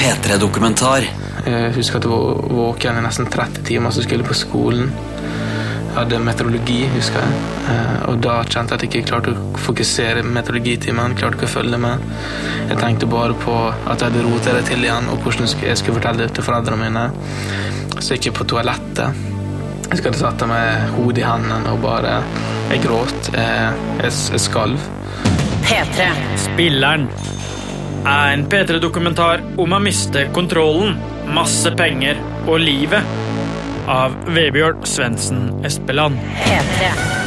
P3-dokumentar. Jeg husker at jeg var våken i nesten 30 timer, så skulle jeg på skolen. Jeg hadde meteorologi, husker jeg. Eh, Og da kjente jeg at jeg ikke klarte å fokusere meteorologitimen. Klarte ikke å følge med. Jeg tenkte bare på at jeg hadde rota det til igjen, og hvordan jeg skulle fortelle det til foreldrene mine. Så gikk jeg på toalettet. Jeg husker at jeg satte meg hodet i hendene og bare Jeg gråt. Jeg, jeg, jeg skalv. P3. Spilleren er en P3-dokumentar om å miste kontrollen, masse penger og livet av Vebjørn Svendsen Espeland. P3.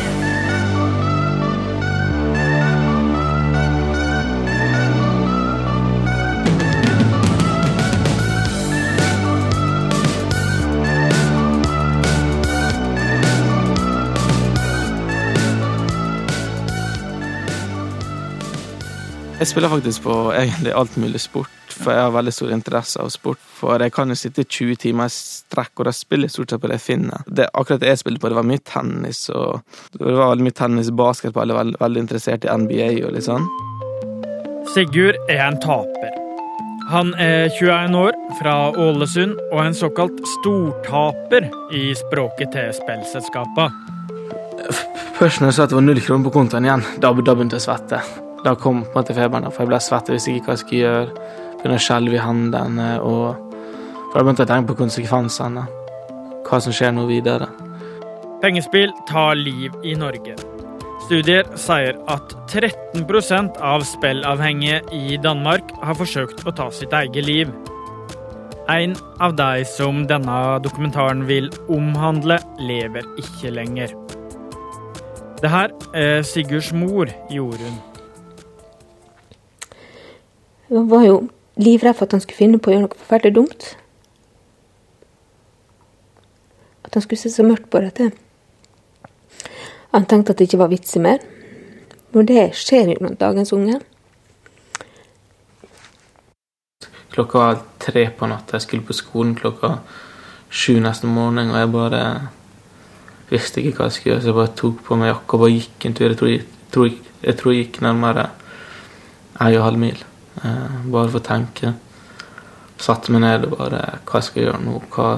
Jeg spiller faktisk på egentlig alt mulig sport, for jeg har veldig stor interesse av sport. For jeg kan jo sitte i 20 timer i strekk, og da spiller jeg stort sett på det jeg finner. Det, akkurat det jeg spilte på, det var mye tennis, og det var veldig mye tennis, basketball, er veldig, veldig interessert i NBA og litt sånn. Sigurd er en taper. Han er 21 år, fra Ålesund, og en såkalt stortaper i språket til spillselskapene. Først når jeg så at det var null kroner på kontoen igjen, da, da begynte jeg å svette. Da kom på en måte feberen, for jeg ble svett, jeg visste ikke hva jeg skulle gjøre. Begynte å skjelve i hendene, og for da begynte jeg å tenke på konsekvensene. Hva som skjer nå videre. Pengespill tar liv i Norge. Studier sier at 13% av spillavhengige i Danmark har forsøkt å ta sitt eget liv. En av de som denne dokumentaren vil omhandle, lever ikke lenger. Det her er Sigurds mor, Jorunn. Jeg var jo livredd for at han skulle finne på å gjøre noe forferdelig dumt. At han skulle se så mørkt på dette. Han tenkte at det ikke var vitser mer. Men det skjer jo blant dagens unge. Klokka tre på natta, jeg skulle på skolen klokka sju neste morgen, og jeg bare visste ikke hva jeg skulle gjøre, så jeg bare tok på meg jakka og bare gikk en tur. Jeg tror jeg, tror, jeg, tror jeg gikk nærmere en og halv mil, bare for å tenke. Satte meg ned og bare Hva skal jeg gjøre nå? Hva,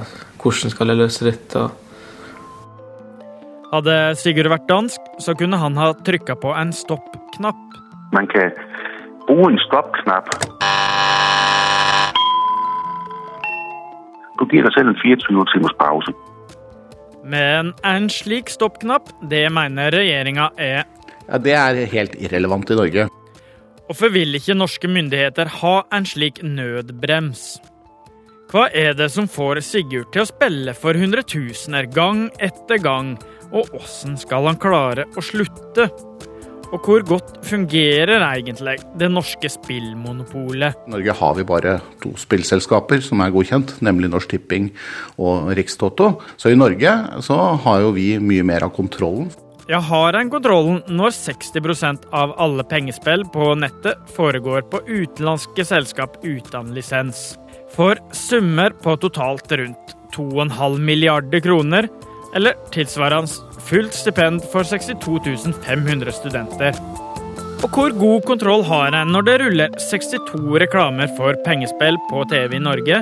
hvordan skal jeg løse dette? Hadde Sigurd vært dansk, så kunne han ha trykka på en stopp-knapp. Man kan bruge en stopp-knapp. Du gir deg selv en 24 timers pause. Men en slik stopp-knapp, det mener regjeringa er Ja, Det er helt irrelevant i Norge. Hvorfor vil ikke norske myndigheter ha en slik nødbrems? Hva er det som får Sigurd til å spille for hundretusener gang etter gang, og åssen skal han klare å slutte? Og hvor godt fungerer egentlig det norske spillmonopolet? I Norge har vi bare to spillselskaper som er godkjent, nemlig Norsk Tipping og Rikstoto. Så i Norge så har jo vi mye mer av kontrollen. Jeg har en kontrollen når 60% av alle pengespill på nettet foregår på utenlandske selskap uten lisens. For summer på totalt rundt 2,5 milliarder kroner, eller tilsvarende fullt stipend for 62 500 studenter. Og hvor god kontroll har en når det ruller 62 reklamer for pengespill på TV i Norge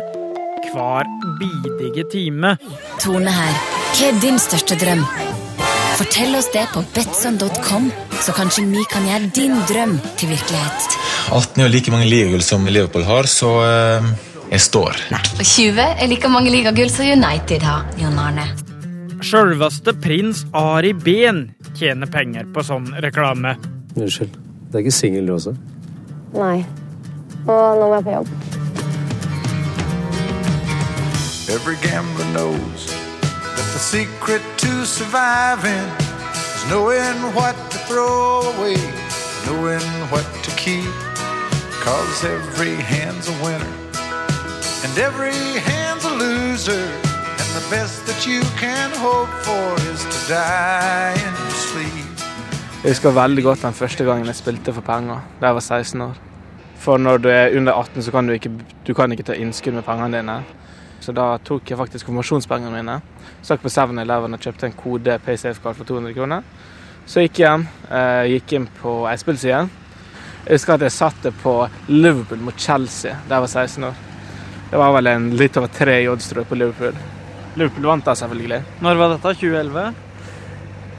hver bidige time? Tone her. Hva er din største drøm? Fortell oss det på betson.com, så kanskje vi kan gjøre din drøm til virkelighet. 18 er like mange ligagull som Liverpool har, så uh, jeg står. Og 20 er like mange ligagull som United har, Jon Arne. Sjølveste prins Ari Behn tjener penger på sånn reklame. Unnskyld. Det er ikke singel, du også? Nei. Og nå må jeg på jobb. Every gambler knows the secret to surviving is knowing what to throw away, knowing what to keep. Cause every hand's a winner, and every hand's a loser. And the best that you can hope for is to die in your sleep. Jeg husker veldig godt den første gangen jeg spilte for penger, da jeg var 16 år. For når du er under 18, så kan du ikke, du kan ikke ta innskudd med pengene dine. Så da tok jeg faktisk konfirmasjonspengene mine. Stakk på 7-Eleven og kjøpte en kode PaySafeCard for 200 kroner. Så gikk jeg hjem, eh, gikk inn på ei spillside. Jeg husker at jeg satt det på Liverpool mot Chelsea da jeg var 16 år. Det var vel en litt over tre i odds, tror jeg, på Liverpool. Liverpool vant da, selvfølgelig. Når var dette? 2011?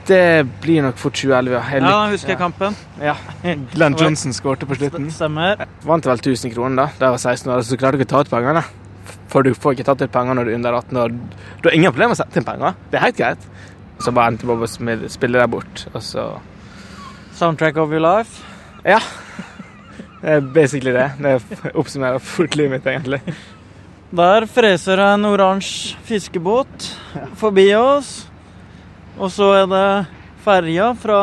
Det blir nok fort 2011, ja. Jeg Ja, husker jeg kampen. Ja. Glenn Johnson skårte på slutten. Stemmer. Vant vel 1000 kroner da da jeg var 16 år, så klarte du ikke å ta ut pengene. For du får ikke tatt ut penger når du er under 18 år. Du har ingen problemer med å sette inn penger. Det er helt greit. Så bare endte på å spille deg bort, og så Soundtrack of your life. Ja. Det er basically det. Det oppsummerer fort livet mitt, egentlig. Der freser en oransje fiskebåt forbi oss. Og så er det ferja fra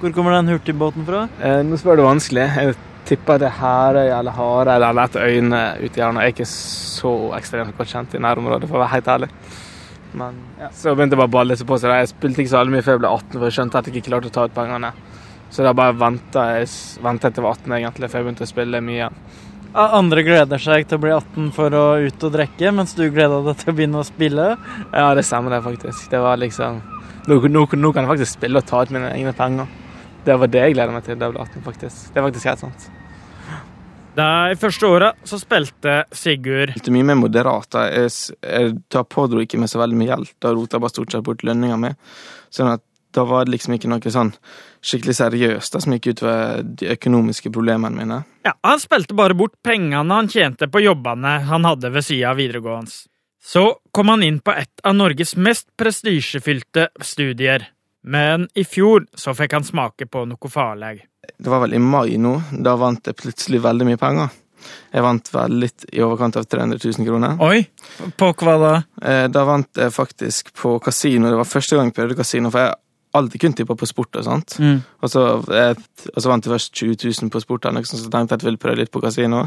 Hvor kommer den hurtigbåten fra? Eh, nå spør du vanskelig. Jeg tipper det er Herøy eller Hareid eller et øyne ute i hjørnet. Jeg er ikke så ekstremt godt kjent i nærområdet, for å være helt ærlig. Men ja. så begynte jeg bare å balle seg på seg. Jeg spilte ikke så veldig mye før jeg ble 18, for jeg skjønte at jeg ikke klarte å ta ut pengene. Så da bare venta jeg ventet til jeg var 18, egentlig, før jeg begynte å spille mye igjen. Ah, Andre gleder seg til å bli 18 for å ut og drikke, mens du gleda deg til å begynne å spille. Ja, det stemmer det faktisk. Det var liksom Nå, nå, nå kan jeg faktisk spille og ta ut mine egne penger. Det var det jeg gleda meg til da jeg ble 18, faktisk. Det er faktisk helt sant. De første åra så spilte Sigurd Spilte mye mer moderat. Jeg, Jeg, jeg, pådro ikke meg så veldig mye gjeld. Da rota bare stort sett bort lønninga mi. Sånn at da var det liksom ikke noe sånn skikkelig seriøst da, som gikk utover de økonomiske problemene mine. Ja, Han spilte bare bort pengene han tjente på jobbene han hadde ved sida av videregående. Så kom han inn på et av Norges mest prestisjefylte studier. Men i fjor så fikk han smake på noe farlig. Det var vel i mai nå. Da vant jeg plutselig veldig mye penger. Jeg vant vel litt i overkant av 300 000 kroner. Oi! På hva da? Eh, Da vant jeg faktisk på kasino. Det var første gang jeg prøvde kasino, for jeg har alltid kun tippa på sport og sånt. Mm. Og, så, eh, og så vant jeg først 20 000 på sport, eller så tenkte jeg at jeg ville prøve litt på kasino.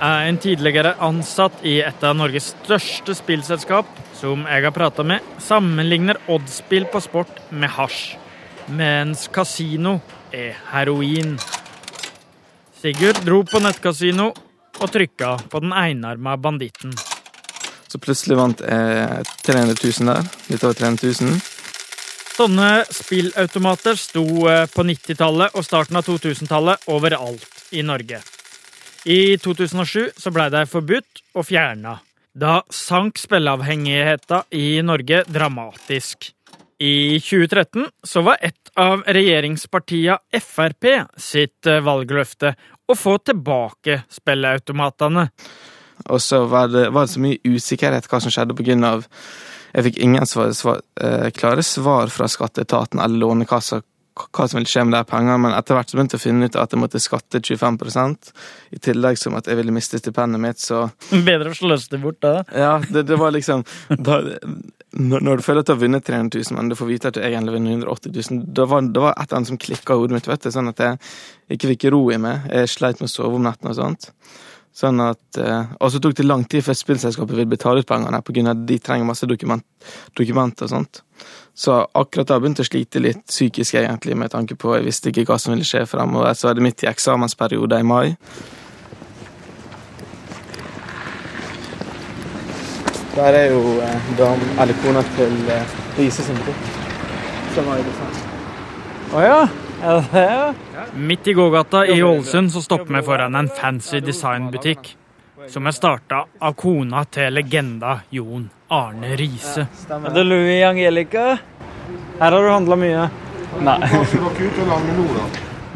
er en tidligere ansatt i et av Norges største spillselskap, som jeg har prata med, sammenligner oddsspill på sport med hasj, mens kasino er heroin. Sigurd dro på nettkasino og trykka på den enarma banditten. Så plutselig vant jeg 300 000 der. Litt over 300 000. Sånne spillautomater sto eh, på 90-tallet og starten av 2000-tallet overalt i Norge. I 2007 så ble de forbudt og fjerna. Da sank spilleavhengigheta i Norge dramatisk. I 2013 så var et av regjeringspartia Frp sitt eh, valgløfte å få tilbake spilleautomatene. Og så var det, var det så mye usikkerhet hva som skjedde av Jeg fikk ingen svar, svar, eh, klare svar fra skatteetaten eller Lånekassa hva som ville skje med de pengene, men etter hvert så begynte jeg å finne ut at jeg måtte skatte 25% i tillegg som at jeg ville miste stipendet mitt, så Bedre å sløse det bort da. Ja, det, det var liksom da, når, når du føler at du har vunnet 300 000, men du får vite at du egentlig vinner 180 000, da var det var et eller annet som klikka i hodet mitt, vet du, sånn at jeg ikke fikk ro i meg. Jeg sleit med å sove om natten og sånt. Sånn at, eh, Og så tok det lang tid før spillselskapet ville betale ut pengene, på grunn av at de trenger masse dokument, dokumenter og sånt. Så akkurat da begynte jeg å slite litt psykisk, egentlig, med tanke på jeg visste ikke hva som ville skje fremover. Så var det midt i eksamensperiode i mai. Der er jo eh, dam, eller kona til eh, Lise sin butikk. Å ja. Er det det, ja? Midt i gågata i Ålesund så stopper vi foran en fancy designbutikk. Som er starta av kona til legenda Jon Arne Riise. Er det Louis Angelica? Her har du handla mye. Nei.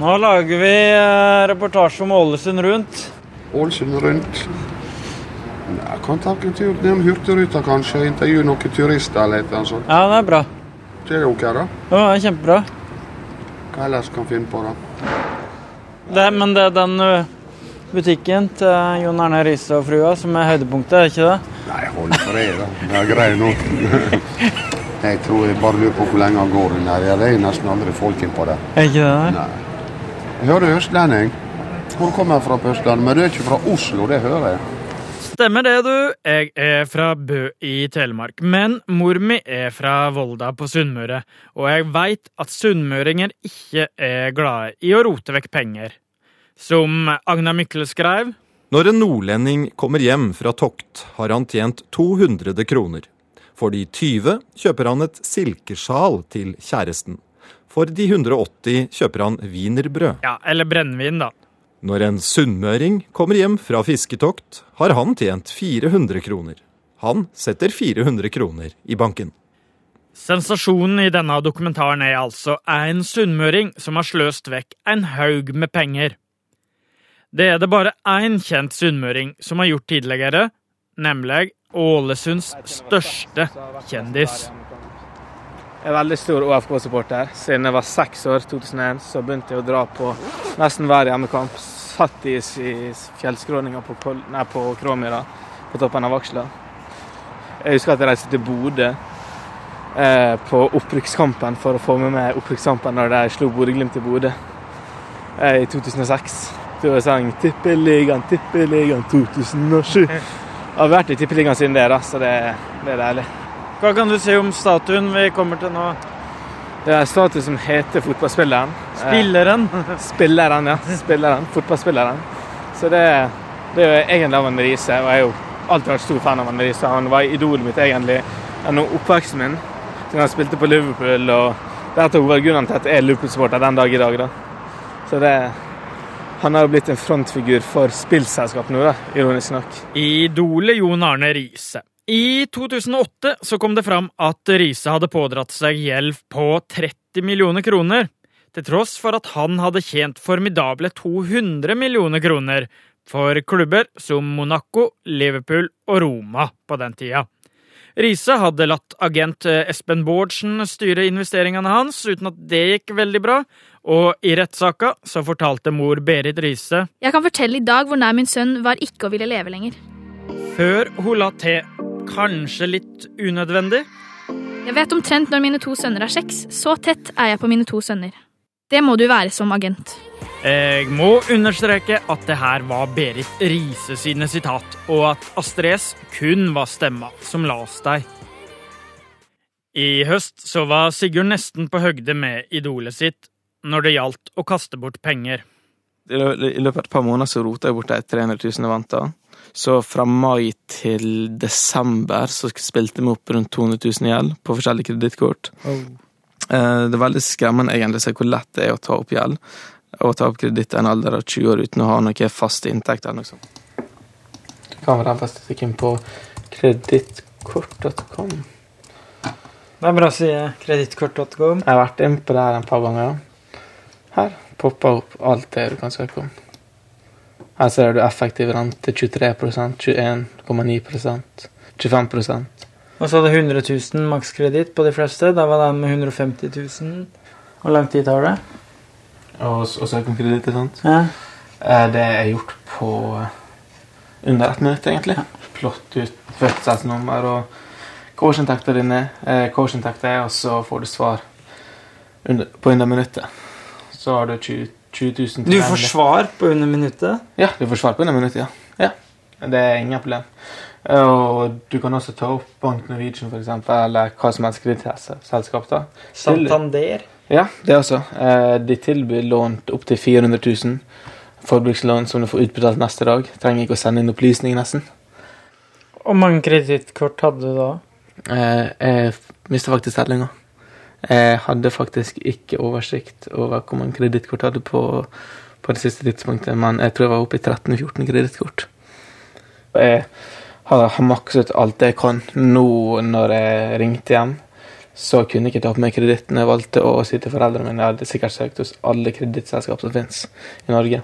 Nå lager vi eh, reportasje om Ålesund rundt. Ålesund rundt. Jeg kan ta en tur ned Hurtigruta, kanskje. Intervjue noen turister eller noe sånt. Ja, det er bra. Det er ok, da. Ja, det er kjempebra. Hva ellers kan finne på, da? Det, men det er den butikken til Jon Arne Riise og frua som er høydepunktet, er ikke det? Nei, hold fred, da. Det er grei nå. jeg tror jeg bare lurer på hvor lenge han går den der. Det er nesten aldri folk innpå der. Er ikke det? Nei. Jeg hører østlending. Hvor kommer jeg fra på Østlandet? Men du er ikke fra Oslo, det hører jeg. Stemmer det, du. Jeg er fra Bø i Telemark. Men mor mi er fra Volda på Sunnmøre, og jeg veit at sunnmøringer ikke er glade i å rote vekk penger. Som Agna Mykle skrev Når en nordlending kommer hjem fra tokt, har han tjent 200 kroner. For de 20 kjøper han et silkesjal til kjæresten. For de 180 kjøper han wienerbrød. Ja, eller brennevin, da. Når en sunnmøring kommer hjem fra fisketokt, har han tjent 400 kroner. Han setter 400 kroner i banken. Sensasjonen i denne dokumentaren er altså en sunnmøring som har sløst vekk en haug med penger. Det er det bare én kjent sunnmøring som har gjort tidligere, nemlig Ålesunds største kjendis. Jeg er veldig stor OFK-supporter. Siden jeg var seks år, 2001, så begynte jeg å dra på nesten hver hjemmekamp. Satt i, i fjellskråninga på, nei, på Kråmyra, på toppen av Vaksla. Jeg husker at jeg reiste til Bodø eh, på opprykkskampen for å få med meg opprykkskampen når de slo Bodø-Glimt i Bodø eh, i 2006. Da jeg sang 'Tippeligaen, Tippeligaen 2007'. Jeg har vært i Tippeligaen siden det, da, så det, det, er deilig. Hva kan du si om statuen vi kommer til nå? Det er en statue som heter Fotballspilleren. Spilleren? Spilleren, ja. Spilleren. Fotballspilleren. Så det, det er jo egentlig av Anne Riise. Og jeg har jo alltid vært stor fan av Anne Riise. Han var idolet mitt egentlig gjennom oppveksten min. Siden han spilte på Liverpool. og Det er av til at jeg er Liverpool-supporter den dag i dag. da. Så det han har jo blitt en frontfigur for spillselskap nå, da, ironisk nok. Idolet Jon Arne Riise. I 2008 så kom det fram at Riise hadde pådratt seg gjeld på 30 millioner kroner, til tross for at han hadde tjent formidable 200 millioner kroner for klubber som Monaco, Liverpool og Roma på den tida. Riise hadde latt agent Espen Bårdsen styre investeringene hans, uten at det gikk veldig bra, og i rettssaka så fortalte mor Berit Riise Jeg kan fortelle i dag hvor nær min sønn var ikke å ville leve lenger. Før hun la til kanskje litt unødvendig. Jeg vet omtrent når mine to sønner er seks. Så tett er jeg på mine to sønner. Det må du være som agent. Jeg må understreke at det her var Berit Riise sine sitat, og at Astrid S kun var stemma som la oss deg. I høst så var Sigurd nesten på høgde med idolet sitt når det gjaldt å kaste bort penger. I løpet av et par måneder så rota jeg bort de 300 000 jeg vant av. Så fra mai til desember så spilte vi opp rundt 200 000 i gjeld på forskjellige kredittkort. Oh. Det er veldig skremmende egentlig å se hvor lett det er å ta opp gjeld og ta opp kreditt i en alder av 20 år uten å ha noe fast inntekt eller noe sånt. Du kan vel ha statistikken på kredittkort.com. Det er bra å si Kredittkort.com. Jeg har vært inn på det her en par ganger. Her popper opp alt det du kan søke om. Her ser du effektiv rente 23% 21,9% 25% Og så hadde 100 000 makskreditt på de fleste. Da var det med 150 000. Hvor lang tid tar det? Og, og søke om kreditt, sant? Ja. Eh, det er gjort på under ett minutt, egentlig. Plott ut fødselsnummer og årsinntekta dine, eh, er, og så får du svar under, på under minuttet. Så har du 20, 20 000 Du får svar på under minuttet? Ja, du får svar på under minuttet, ja. ja. Det er ingen problem. Og du kan også ta opp Bank Norwegian, for eksempel, eller hva som helst kredittselskap. Santander? Ja, det også. Eh, de tilbyr lån opptil 400 000. Forbrukslån som du får utbetalt neste dag. Trenger ikke å sende inn opplysninger, nesten. Hvor mange kredittkort hadde du da? Eh, jeg mista faktisk tellinga. Jeg hadde faktisk ikke oversikt over hvor mange kredittkort jeg hadde på, på, det siste tidspunktet, men jeg tror jeg var oppe i 13-14 kredittkort. Jeg har makset alt jeg kan. Nå når jeg ringte hjem, så kunne jeg ikke ta på meg kreditten. Jeg valgte å si til foreldrene mine jeg hadde sikkert søkt hos alle kredittselskap som finnes i Norge.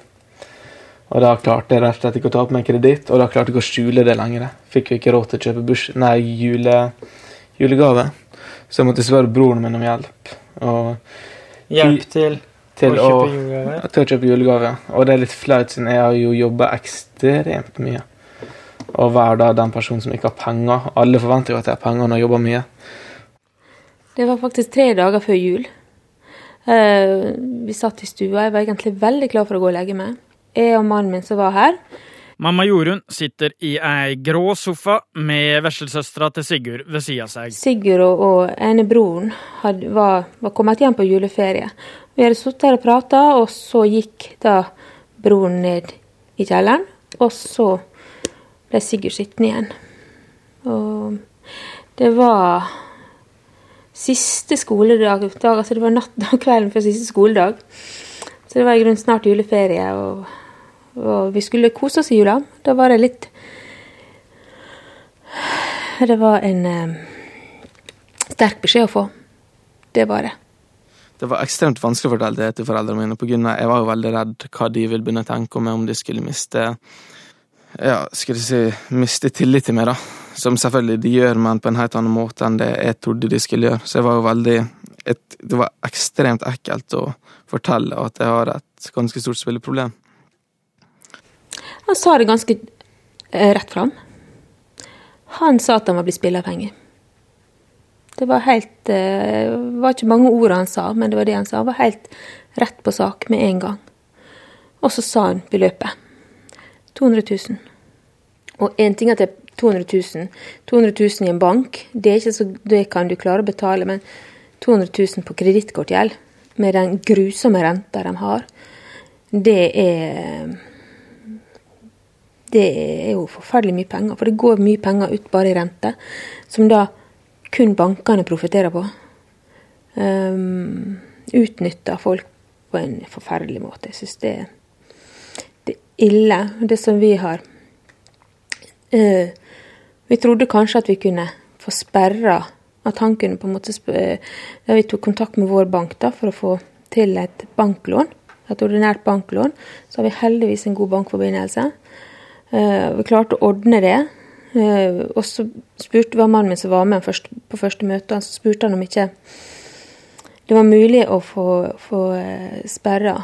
Og da klarte jeg rett og slett ikke å ta opp meg kreditt, og da klarte jeg ikke å skjule det lenger. Fikk jo ikke råd til å kjøpe bush nei, jule, julegave, så jeg måtte spørre broren min om hjelp. Og hjelp til, til, å kjøpe julegave? Til å kjøpe julegave. Og det er litt flaut, siden jeg har jo jobba ekstremt mye. Og hver dag den personen som ikke har penger. Alle forventer jo at jeg har penger når jeg jobber mye. Det var faktisk tre dager før jul. Uh, vi satt i stua. Jeg var egentlig veldig klar for å gå og legge meg. Jeg og mannen min som var her. Mamma Jorunn sitter i ei grå sofa med veslesøstera til Sigurd ved sida av seg. Sigurd og, og ene broren var, var, kommet hjem på juleferie. Vi hadde sittet her og prata, og så gikk da broren ned i kjelleren. Og så ble Sigurd sittende igjen. Og det var siste skoledag, dag, altså det var natt og kvelden før siste skoledag. Så det var i grunnen snart juleferie, og, og vi skulle kose oss i jula. Da var det litt Det var en eh, sterk beskjed å få. Det var det. Det var ekstremt vanskelig å fortelle det til foreldrene mine, på grunn av jeg var jo veldig redd hva de ville begynne å tenke om om de skulle miste ja, skulle jeg si, miste tillit til meg, da. Som selvfølgelig de gjør, men på en helt annen måte enn det jeg trodde de skulle gjøre. Så jeg var jo veldig et, Det var ekstremt ekkelt å fortelle at jeg har et ganske stort spilleproblem. Han sa det ganske eh, rett fram. Han sa at han var blitt spilleavhengig. Det var helt Det eh, var ikke mange ord han sa, men det var det han sa. Han var helt rett på sak med en gang. Og så sa han beløpet. 200 000. Og én ting at det er 200 000. 200 000 i en bank, det, er ikke så, det kan du klare å betale, men 200 000 på kredittkortgjeld, med den grusomme renta de har, det er Det er jo forferdelig mye penger. For det går mye penger ut bare i rente, som da kun bankene profitterer på. Um, utnytter folk på en forferdelig måte. Jeg syns det er ille, det som vi har uh, Vi trodde kanskje at vi kunne få sperra At han kunne på en måte Da Vi tok kontakt med vår bank da, for å få til et banklån. Et ordinært banklån. Så har vi heldigvis en god bankforbindelse. Uh, vi klarte å ordne det. Uh, og så spurte var mannen min som var med på første møte, så spurte han om ikke det var mulig å få, få uh, sperra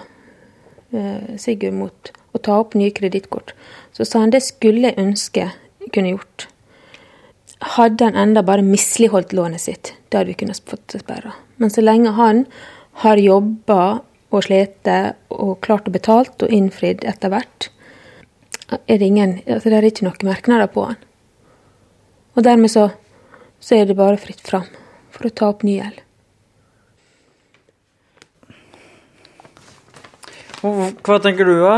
Sigurd mot å ta opp nye kredittkort. Så sa han det skulle jeg ønske jeg kunne gjort. Hadde han enda bare misligholdt lånet sitt, da hadde vi kunnet fått det sperra. Men så lenge han har jobba og slitt og klart å betalt og innfridd etter hvert, er det ingen altså Det er ikke noen merknader på han. Og dermed så, så er det bare fritt fram for å ta opp ny gjeld. Hva tenker du, da?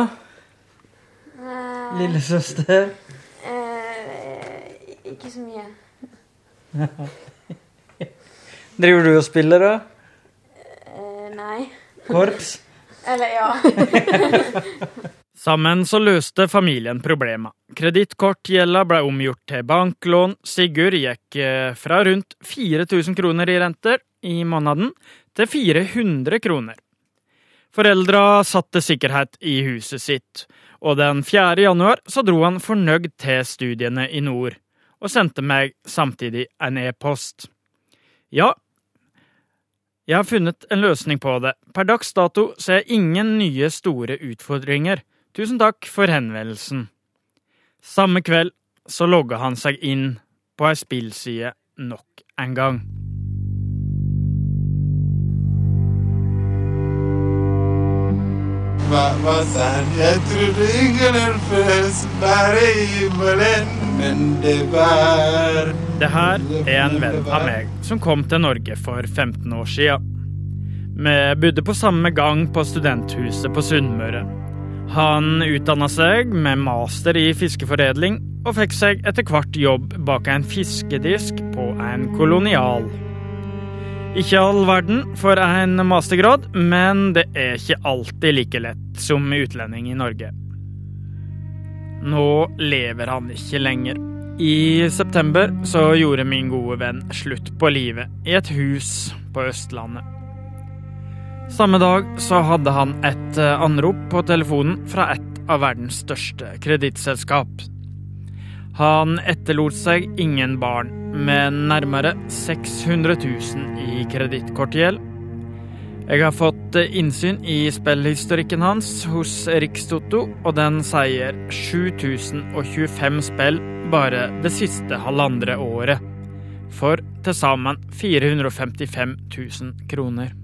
Lillesøster? Eh, ikke så mye. Driver du og spiller, da? Eh, nei. Korps? Eller, ja. Sammen så løste familien problemet. Kredittkortgjelda ble omgjort til banklån. Sigurd gikk eh, fra rundt 4000 kroner i renter i måneden til 400 kroner. Foreldra satte sikkerhet i huset sitt, og den 4. januar så dro han fornøyd til studiene i nord, og sendte meg samtidig en e-post. Ja, jeg har funnet en løsning på det. Per dags dato ser jeg ingen nye store utfordringer. Tusen takk for henvendelsen. Samme kveld så logga han seg inn på ei spillside nok en gang. Mamma sann, jeg trodde ingen føles bare i himmelen, men det var Det her er en venn av meg som kom til Norge for 15 år sia. Vi bodde på samme gang på studenthuset på Sunnmøre. Han utdanna seg med master i fiskeforedling, og fikk seg etter hvert jobb bak en fiskedisk på en kolonial. Ikke all verden for en mastergrad, men det er ikke alltid like lett som utlending i Norge. Nå lever han ikke lenger. I september så gjorde min gode venn slutt på livet i et hus på Østlandet. Samme dag så hadde han et anrop på telefonen fra et av verdens største kredittselskap. Han etterlot seg ingen barn, med nærmere 600 000 i kredittkortgjeld. Jeg har fått innsyn i spillhistorikken hans hos Rikstoto, og den sier 7025 spill bare det siste halvandre året. For til sammen 455 000 kroner.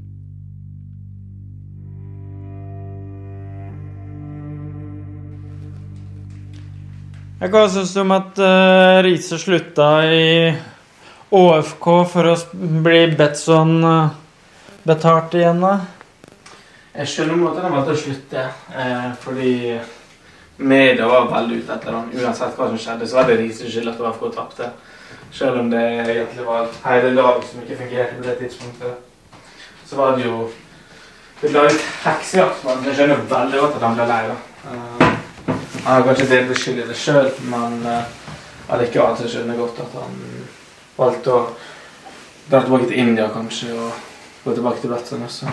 Hva syns du om at uh, Riise slutta i ÅFK for å bli bedt sånn uh, betalt igjen, da? Jeg skjønner på han valgte å slutte, eh, fordi media var veldig ute etter han. Uansett hva som skjedde, så var det Riises skyld at AFK tapte. Selv om det egentlig var hele laget som ikke fungerte på det tidspunktet. Så var det jo Det ble litt heksejakt, men jeg skjønner veldig godt at han ble lei. da. Eh, han har kanskje delvis skyld i det sjøl, men allikevel så skjønner jeg godt at han valgte å dra tilbake til India, kanskje, og gå tilbake til Bretton også.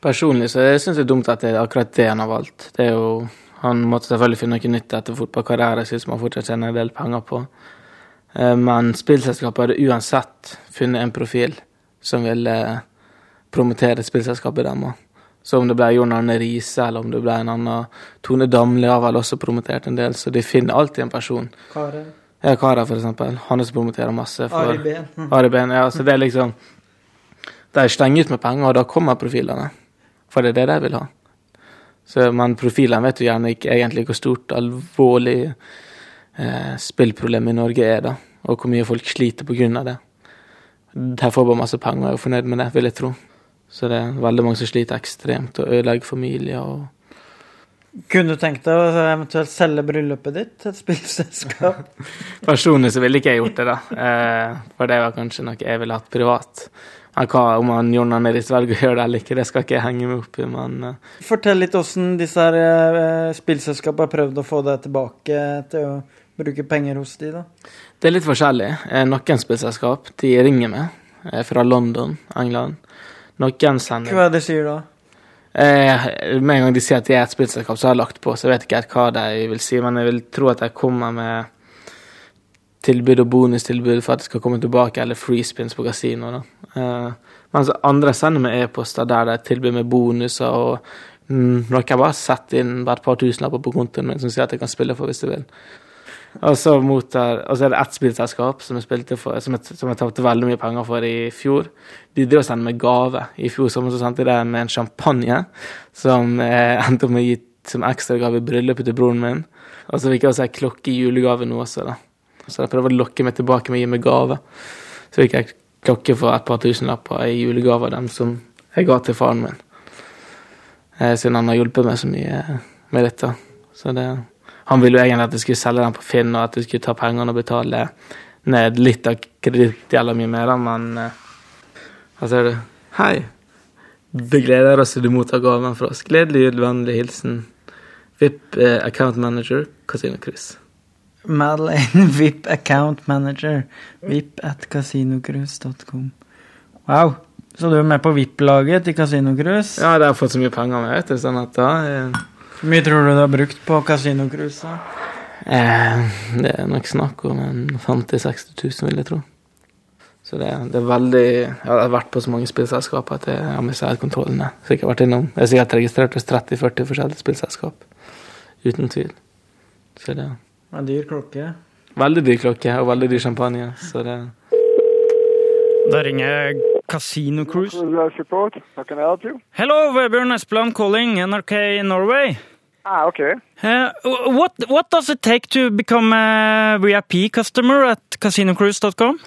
Personlig så jeg det er dumt at det er akkurat det han har valgt. Det er jo, Han måtte selvfølgelig finne noe nytt etter fotballkarrieren sin som han fortsatt tjener en del penger på. Eh, men spillselskapet hadde uansett funnet en profil som ville promotere spillselskapet deres. Så om det ble Jon Arne Riise eller om det ble en annen Tone Damli har vel også promotert en del, så de finner alltid en person. Kare. Ja, Kara, for eksempel. Han også promoterer masse. For, Ari Behn. Mm. Ari Behn, ja, så det er liksom De stenger ut med penger, og da kommer profilene. For det er det de vil ha. Så, men profilene vet jo gjerne ikke egentlig hvor stort, alvorlig eh, spillproblemet i Norge er, da. Og hvor mye folk sliter av det. De får bare masse penger og er fornøyd med det, vil jeg tro. Så det er veldig mange som sliter ekstremt og ødelegger familier. og Kunne du tenkt deg å eventuelt selge bryllupet ditt til et spillselskap? Personlig så ville ikke jeg gjort det, da. Eh, for det var kanskje noe jeg ville hatt privat. Hva, om han Jon Arne Riis velger å gjøre det eller ikke, det skal ikke jeg henge meg opp i, men eh, Fortell litt åssen disse her eh, spillselskapene har prøvd å få deg tilbake til å bruke penger hos de, da? Det er litt forskjellig. Noen spillselskap de ringer meg fra London, England. Noen sender Hva er det de sier da? Eh, med en gang de sier at de er et spillselskap, så har jeg lagt på. Så jeg vet ikke helt hva de vil si, men jeg vil tro at de kommer med tilbud og bonustilbud for at de skal komme tilbake, eller free spins på kasino. da. Eh, mens andre sender meg e-poster der de tilbyr meg bonuser, og mm, noen har bare setter inn bare et par tusenlapper på kontoen min som sier at jeg kan spille for hvis jeg vil. Og så, mottar, og så er det ett spillselskap som jeg, spilte for, som som jeg tapte veldig mye penger for i fjor. De drev og sendte meg gave. I fjor sommer så sendte de det med en champagne som eh, endte opp med å gi som ekstragave i bryllupet til broren min. Og så fikk jeg også ei klokke i julegave nå også, da. Så jeg prøver å lokke meg tilbake med å gi meg gave. Så fikk jeg klokke for et par tusenlapper i julegave av dem som jeg ga til faren min. Eh, siden han har hjulpet meg så mye med dette. Så det han ville jo egentlig at jeg skulle selge den på Finn, og at jeg skulle ta pengene og betale ned litt av kredittgjelda mi med den, men eh, Hva sier du? Hei. Vi gleder oss til du mottar gaven fra oss. Gledelig vennlig hilsen VIP eh, Account Manager Casino Cruise. Madeleine VIP Account Manager. VIP at casinocruise.com. Wow. Så du er med på VIP-laget til Casino Cruise? Ja, de har fått så mye penger med, vet du, sånn at da eh, Hvor mye tror du du har brukt på Casino Eh, det er nok snakk om en 50 000-60 000, vil jeg tro. Så det, det er veldig Jeg har vært på så mange spillselskaper at jeg har mistet helt kontrollen. jeg. Så jeg har vært innom Jeg har sikkert registrert hos 30-40 forskjellige spillselskap. Uten tvil. Så det En dyr klokke. Veldig dyr klokke og veldig dyr champagne. Så det Da ringer jeg Casino Cruise. Hello, Vebjørn Esplan calling NRK Norway. Ah, okay. Uh, what what does it take to become a VIP customer at casinocruise.com?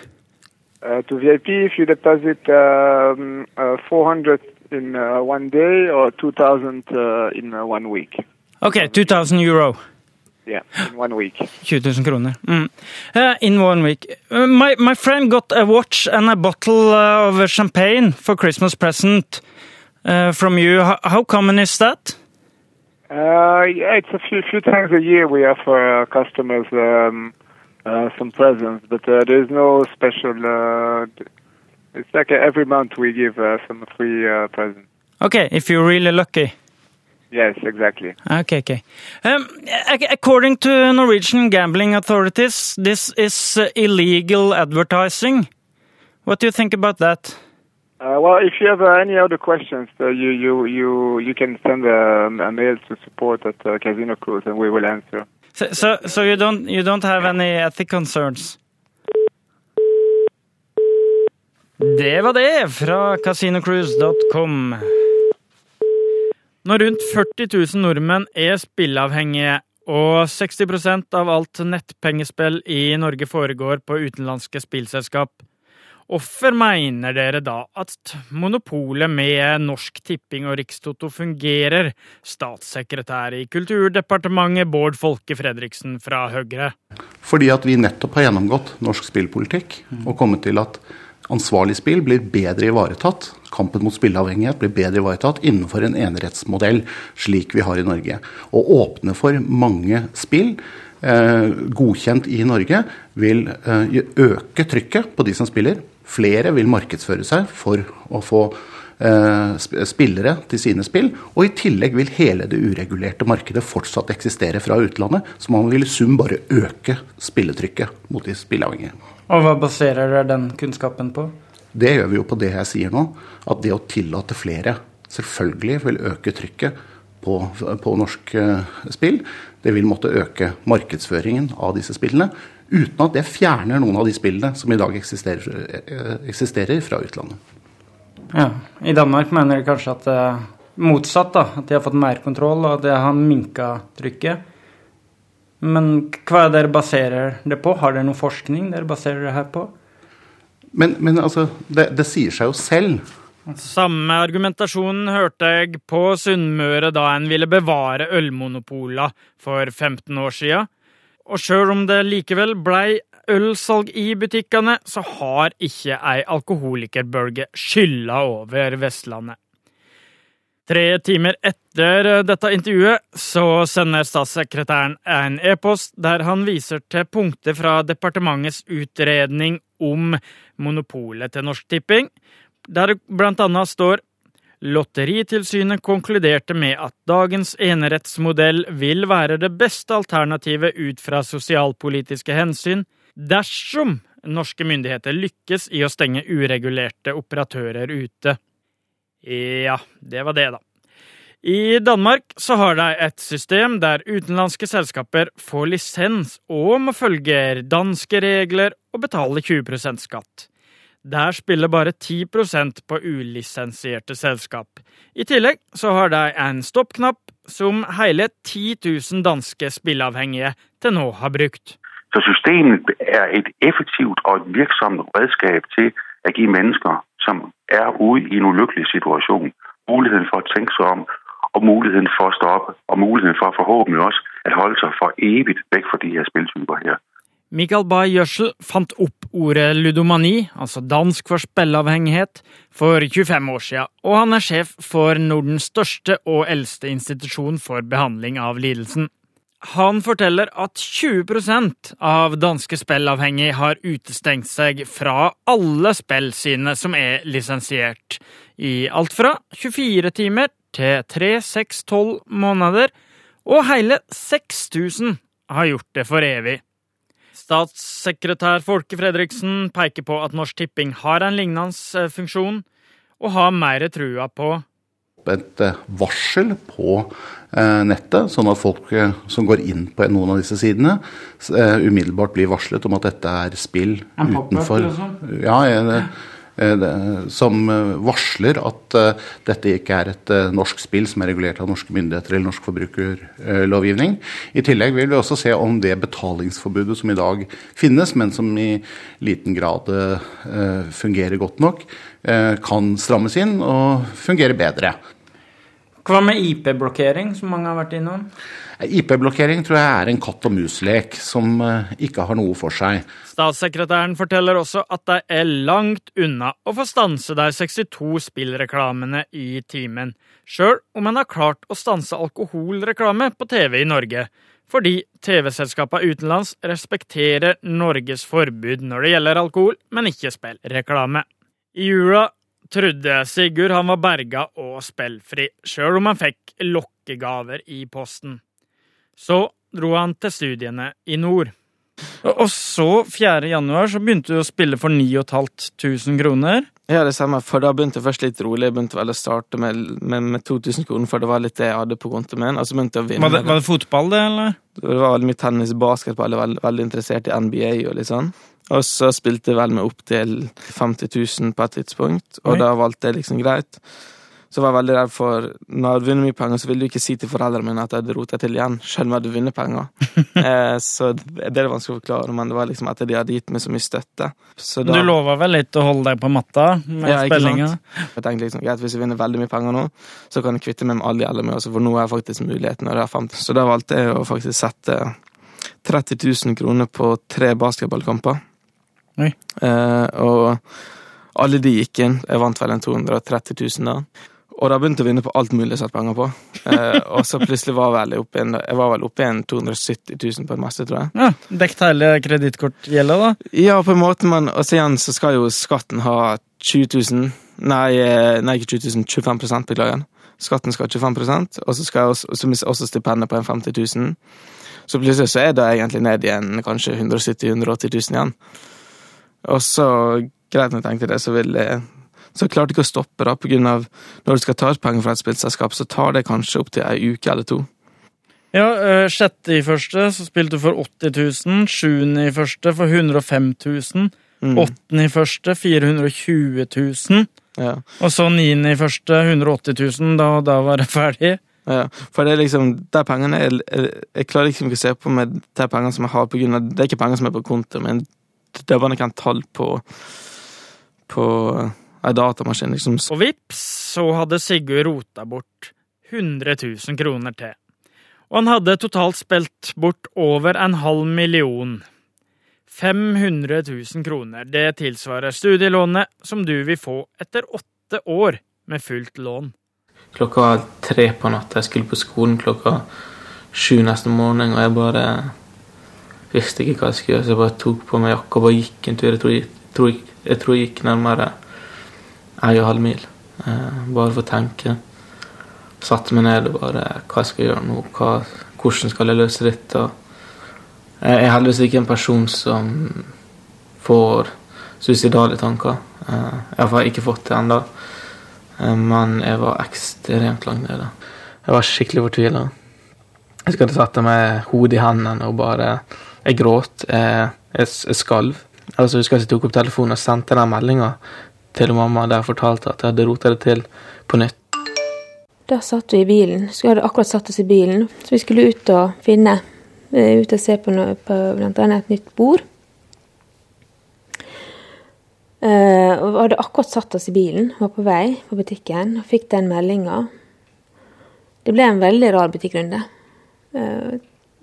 Uh, to VIP, if you deposit um, uh, 400 in uh, one day or 2,000 uh, in uh, one week. Okay, 2000 euro. Yeah, in one week. 20 000 kroner. Mm. Uh, in one week. Uh, my, my friend got a watch and a bottle uh, of champagne for Christmas present uh, from you. How, how common is that? Uh, yeah, it's a few few times a year we offer our customers um, uh, some presents, but uh, there's no special. Uh, it's like every month we give uh, some free uh, presents. Okay, if you're really lucky. Yes, exactly. Okay, okay. Um, according to Norwegian gambling authorities, this is uh, illegal advertising. What do you think about that? Uh, well, if you have uh, any other questions, uh, you you you you can send a, a mail to support at uh, Casino Cruise, and we will answer. So, so, so you don't you don't have any ethic concerns? Det var det fra casinocruise.com. Når rundt 40 000 nordmenn er spilleavhengige, og 60% av alt nettpengespill i Norge foregår på utenlandske spillselskap, Hvorfor mener dere da at monopolet med Norsk Tipping og Rikstoto fungerer? Statssekretær i Kulturdepartementet Bård Folke Fredriksen fra Høyre. Fordi at vi nettopp har gjennomgått norsk spillpolitikk og kommet til at ansvarlig spill blir bedre ivaretatt, kampen mot spilleavhengighet blir bedre ivaretatt innenfor en enerettsmodell slik vi har i Norge. Å åpne for mange spill eh, godkjent i Norge vil eh, øke trykket på de som spiller. Flere vil markedsføre seg for å få eh, spillere til sine spill. Og i tillegg vil hele det uregulerte markedet fortsatt eksistere fra utlandet. Så man vil i sum bare øke spilletrykket mot de spilleavhengige. Og hva baserer dere den kunnskapen på? Det gjør vi jo på det jeg sier nå. At det å tillate flere selvfølgelig vil øke trykket på, på norsk uh, spill. Det vil måtte øke markedsføringen av disse spillene. Uten at det fjerner noen av de spillene som i dag eksisterer, uh, eksisterer fra utlandet. Ja, I Danmark mener de kanskje at det er motsatt. da, At de har fått mer kontroll, og at det har minka trykket. Men hva er det dere baserer det på? Har dere noe forskning dere baserer det her på? Men, men altså, det, det, sier seg jo selv. Samme argumentasjon hørte jeg på Sunnmøre da en ville bevare ølmonopola for 15 år sia. Og sjøl om det likevel blei ølsalg i butikkene, så har ikke ei alkoholikerbølge skylla over Vestlandet. Tre timer etter dette intervjuet så sender statssekretæren en e-post der han viser til punkter fra departementets utredning om monopolet til Norsk Tipping, der det blant annet står Lotteritilsynet konkluderte med at dagens enerettsmodell vil være det beste alternativet ut fra sosialpolitiske hensyn dersom norske myndigheter lykkes i å stenge uregulerte operatører ute. Ja, det var det, da. I Danmark så har de et system der utenlandske selskaper får lisens og må følge danske regler og betale 20% skatt. Der spiller bare 10% på ulisensierte selskap. I tillegg så har de en stoppknapp som hele 10 000 danske spilleavhengige til nå har brukt. Så systemet er et effektivt og et virksomt redskap til å gi mennesker som er ude i en ulykkelig situasjon, muligheten for å tenke seg om og muligheten for å stoppe, og muligheten for forhåbentlig også at holde seg for evigt vekk fra de her spilltyper her. Mikael Bay Gjørsel fant opp ordet ludomani, altså dansk for spilleavhengighet, for 25 år siden, og han er sjef for Nordens største og eldste institusjon for behandling av lidelsen. Han forteller at 20% av danske spillavhengige har utestengt seg fra alle spill sine som er lisensiert, i alt fra 24 timer til 3, 6, 12 måneder, og hele 6000 har gjort det for evig. Statssekretær Folke Fredriksen peker på at Norsk Tipping har en lignende funksjon, og har mer trua på et varsel på nettet, sånn at folk som går inn på noen av disse sidene, umiddelbart blir varslet om at dette er spill utenfor? Ja, som varsler at dette ikke er et norsk spill som er regulert av norske myndigheter eller norsk forbrukerlovgivning. I tillegg vil vi også se om det betalingsforbudet som i dag finnes, men som i liten grad fungerer godt nok, kan strammes inn og fungere bedre. Hva med IP-blokkering, som mange har vært innom? IP-blokkering tror jeg er en katt og mus-lek som ikke har noe for seg. Statssekretæren forteller også at de er langt unna å få stanse de 62 spillreklamene i timen, sjøl om en har klart å stanse alkoholreklame på TV i Norge, fordi TV-selskapene utenlands respekterer Norges forbud når det gjelder alkohol, men ikke spillreklame. I jula trodde Sigurd han var berga og spillfri, sjøl om han fikk lokkegaver i posten. Så dro han til studiene i nord. Og så, 4. januar, så begynte du å spille for 9500 kroner. Ja, det samme, for da begynte jeg først litt rolig. Jeg begynte vel å starte med, med, med 2000 kroner, for det var litt det jeg hadde på kontoen min. Og så begynte jeg å vinne. Var det, var det fotball, det, eller? Det var veldig mye tennis, basketball, jeg var veldig, veldig interessert i NBA og litt sånn. Og så spilte jeg vel med opp til 50 000 på et tidspunkt, og Oi. da valgte jeg liksom greit. Så var jeg veldig redd for Når jeg hadde vunnet mye penger, så ville du ikke si til foreldrene mine at jeg hadde rota til igjen, selv om jeg hadde vunnet penger. eh, så det er det vanskelig å forklare, men det var liksom at de hadde gitt meg så mye støtte. Så Du lova vel litt å holde deg på matta med Ja, spillinga? Jeg tenkte liksom, greit, Hvis jeg vinner veldig mye penger nå, så kan jeg kvitte meg med alle gjelder med, også, for nå har jeg faktisk muligheten når jeg er 50. Så da valgte jeg å faktisk sette 30 000 kroner på tre basketballkamper. Eh, og alle de gikk inn. Jeg vant vel en 230 000 da. Og da begynte jeg å vinne på alt mulig jeg satte penger på. Eh, og så plutselig var vel jeg oppe en, jeg var vel oppe i en 270 000 på det meste, tror jeg. Ja, Dekket hele kredittkortgjelda, da? Ja, på en måte, men og så igjen så skal jo skatten ha 20 000 Nei, eh, nei ikke 20 000, 25 beklager. Skatten skal ha 25% og så skal jeg også, så mister jeg også stipendet på en 50 000. Så plutselig så er det egentlig ned igjen kanskje 170 000-180 000 igjen. Og så, greit når jeg tenkte det, så vil jeg så klarte ikke å stoppe, da, på grunn av når du skal ta ut penger fra et spillselskap, så tar det kanskje opptil ei uke eller to. Ja, øh, sjette i første så spilte du for 80 000, sjuende i første for 105 000, Mm. åttende i første 420 000, Ja. og så niende i første 180 000, da, da var det ferdig. Ja, for det er liksom de pengene jeg, jeg, jeg klarer liksom ikke å se på med de pengene som jeg har, på grunn av Det er ikke penger som er på konto, men det er bare noen tall på på ei datamaskin, liksom. Og vips, så hadde Sigurd rota bort 100 000 kroner til. Og han hadde totalt spilt bort over en halv million. 500 000 kroner. Det tilsvarer studielånet som du vil få etter åtte år med fullt lån. Klokka var tre på natta. Jeg skulle på skolen klokka sju neste morgen, og jeg bare visste ikke hva jeg skulle gjøre, så jeg bare tok på meg jakka og bare gikk en tur. Jeg tror jeg, tror jeg, jeg, tror jeg gikk nærmere en og halv mil, eh, bare for å tenke. Satte meg ned og bare Hva skal jeg gjøre nå? Hva, hvordan skal jeg løse dette? Jeg er heldigvis ikke en person som får suicidale tanker. Eh, Jeg har ikke fått det ennå. Eh, Men jeg var ekstremt langt nede. Jeg var skikkelig fortvila. Jeg skulle sette meg hodet i hendene og bare Jeg gråt. Jeg, jeg, jeg skalv. Altså, jeg husker jeg tok opp telefonen og sendte den meldinga til mamma der jeg fortalte at jeg hadde rota det til på nytt. Da satt vi i bilen. Så vi hadde akkurat satt oss i bilen. Så vi skulle ut og finne eh, Ut og se på, noe, på blant annet et nytt bord. Eh, og vi hadde akkurat satt oss i bilen, var på vei på butikken og fikk den meldinga. Det ble en veldig rar butikkrunde. Eh,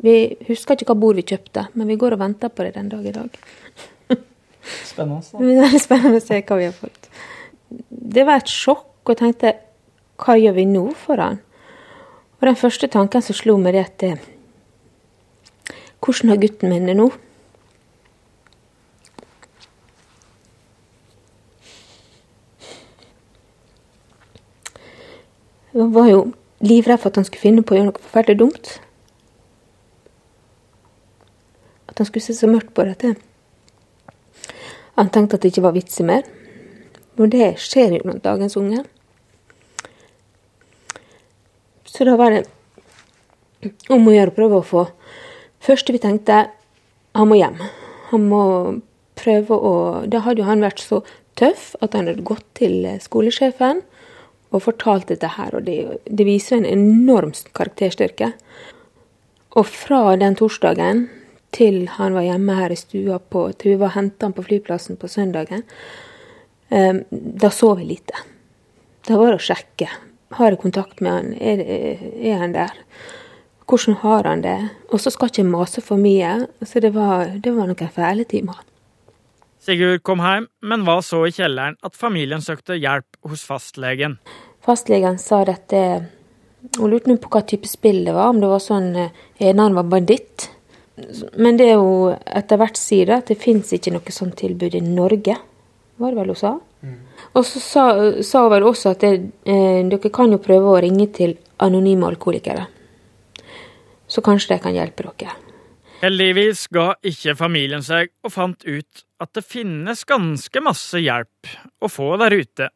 vi husker ikke hva bord vi kjøpte, men vi går og venter på det den dag i dag. Spennende. Det er veldig spennende å se hva vi har fått. Det var et sjokk, og jeg tenkte hva gjør vi nå for han? Og den første tanken som slo meg, det at eh, Hvordan har gutten min det nå? Jeg var jo livredd for at han skulle finne på å gjøre noe forferdelig dumt. At han skulle se så mørkt på dette. Han tenkte at det ikke var vits mer. Og det skjer blant dagens unge. Så da var det om å gjøre å prøve å få Første vi tenkte, han må hjem. Han må prøve å Da hadde jo han vært så tøff at han hadde gått til skolesjefen og fortalt dette her. Og det, det viser en enorm karakterstyrke. Og fra den torsdagen til han var hjemme her i stua på, til vi var henta han på flyplassen på søndagen, eh, da så vi lite. Da var det å sjekke. Har jeg kontakt med han? Er, er han der? Hvordan har han det? Og så skal ikke jeg mase for mye. Så det var, det var noen fæle timer. Sigurd kom hjem, men var så i kjelleren at familien søkte hjelp hos fastlegen. Fastlegen sa dette Hun lurte på hva type spill det var, om det var sånn En annen var banditt. Men det hun etter hvert sier, at det fins ikke noe sånt tilbud i Norge. Var det vel hun sa? Og så sa, sa hun vel også at det, eh, dere kan jo prøve å ringe til anonyme alkoholikere. Så kanskje det kan hjelpe dere. Heldigvis ga ikke familien seg og fant ut at det finnes ganske masse hjelp å få der ute.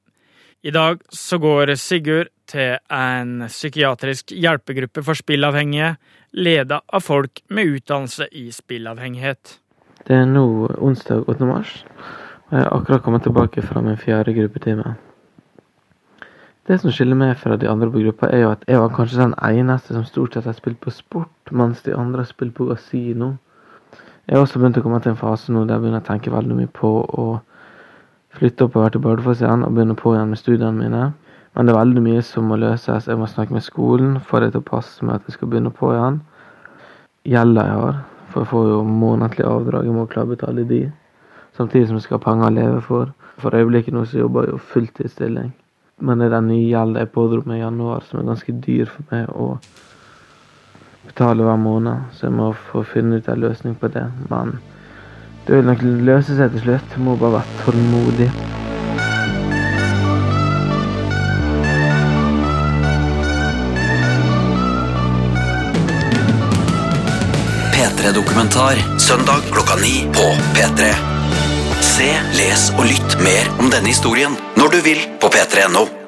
I dag så går Sigurd til en psykiatrisk hjelpegruppe for spillavhengige, leda av folk med utdannelse i spillavhengighet. Det er nå onsdag 8. mars, jeg har akkurat kommet tilbake fra min fjerde gruppetime. Det som skiller meg fra de andre på gruppa, er jo at jeg var kanskje den eneste som stort sett har spilt på sport, mens de andre har spilt på kasino. Jeg har også begynt å komme til en fase nå der jeg begynner å tenke veldig mye på å flytte oppover til Bardufoss igjen og begynne på igjen med studiene mine. Men det er veldig mye som må løses. Jeg må snakke med skolen, få det til å passe med at jeg skal begynne på igjen. Gjelda jeg har, for jeg får jo månedlig avdrag, jeg må klare å betale de. Samtidig som jeg skal ha penger å leve for. For øyeblikket nå så jobber jeg jo fulltidsstilling. Men det er den nye gjelden jeg pådro meg i januar, som er ganske dyr for meg å betale hver måned. Så jeg må få finne ut en løsning på det. Men det vil nok løse seg til slutt. Jeg må bare være tålmodig. P3-dokumentar søndag klokka ni på P3. Se, les og lytt mer om denne historien når du vil på p3.no.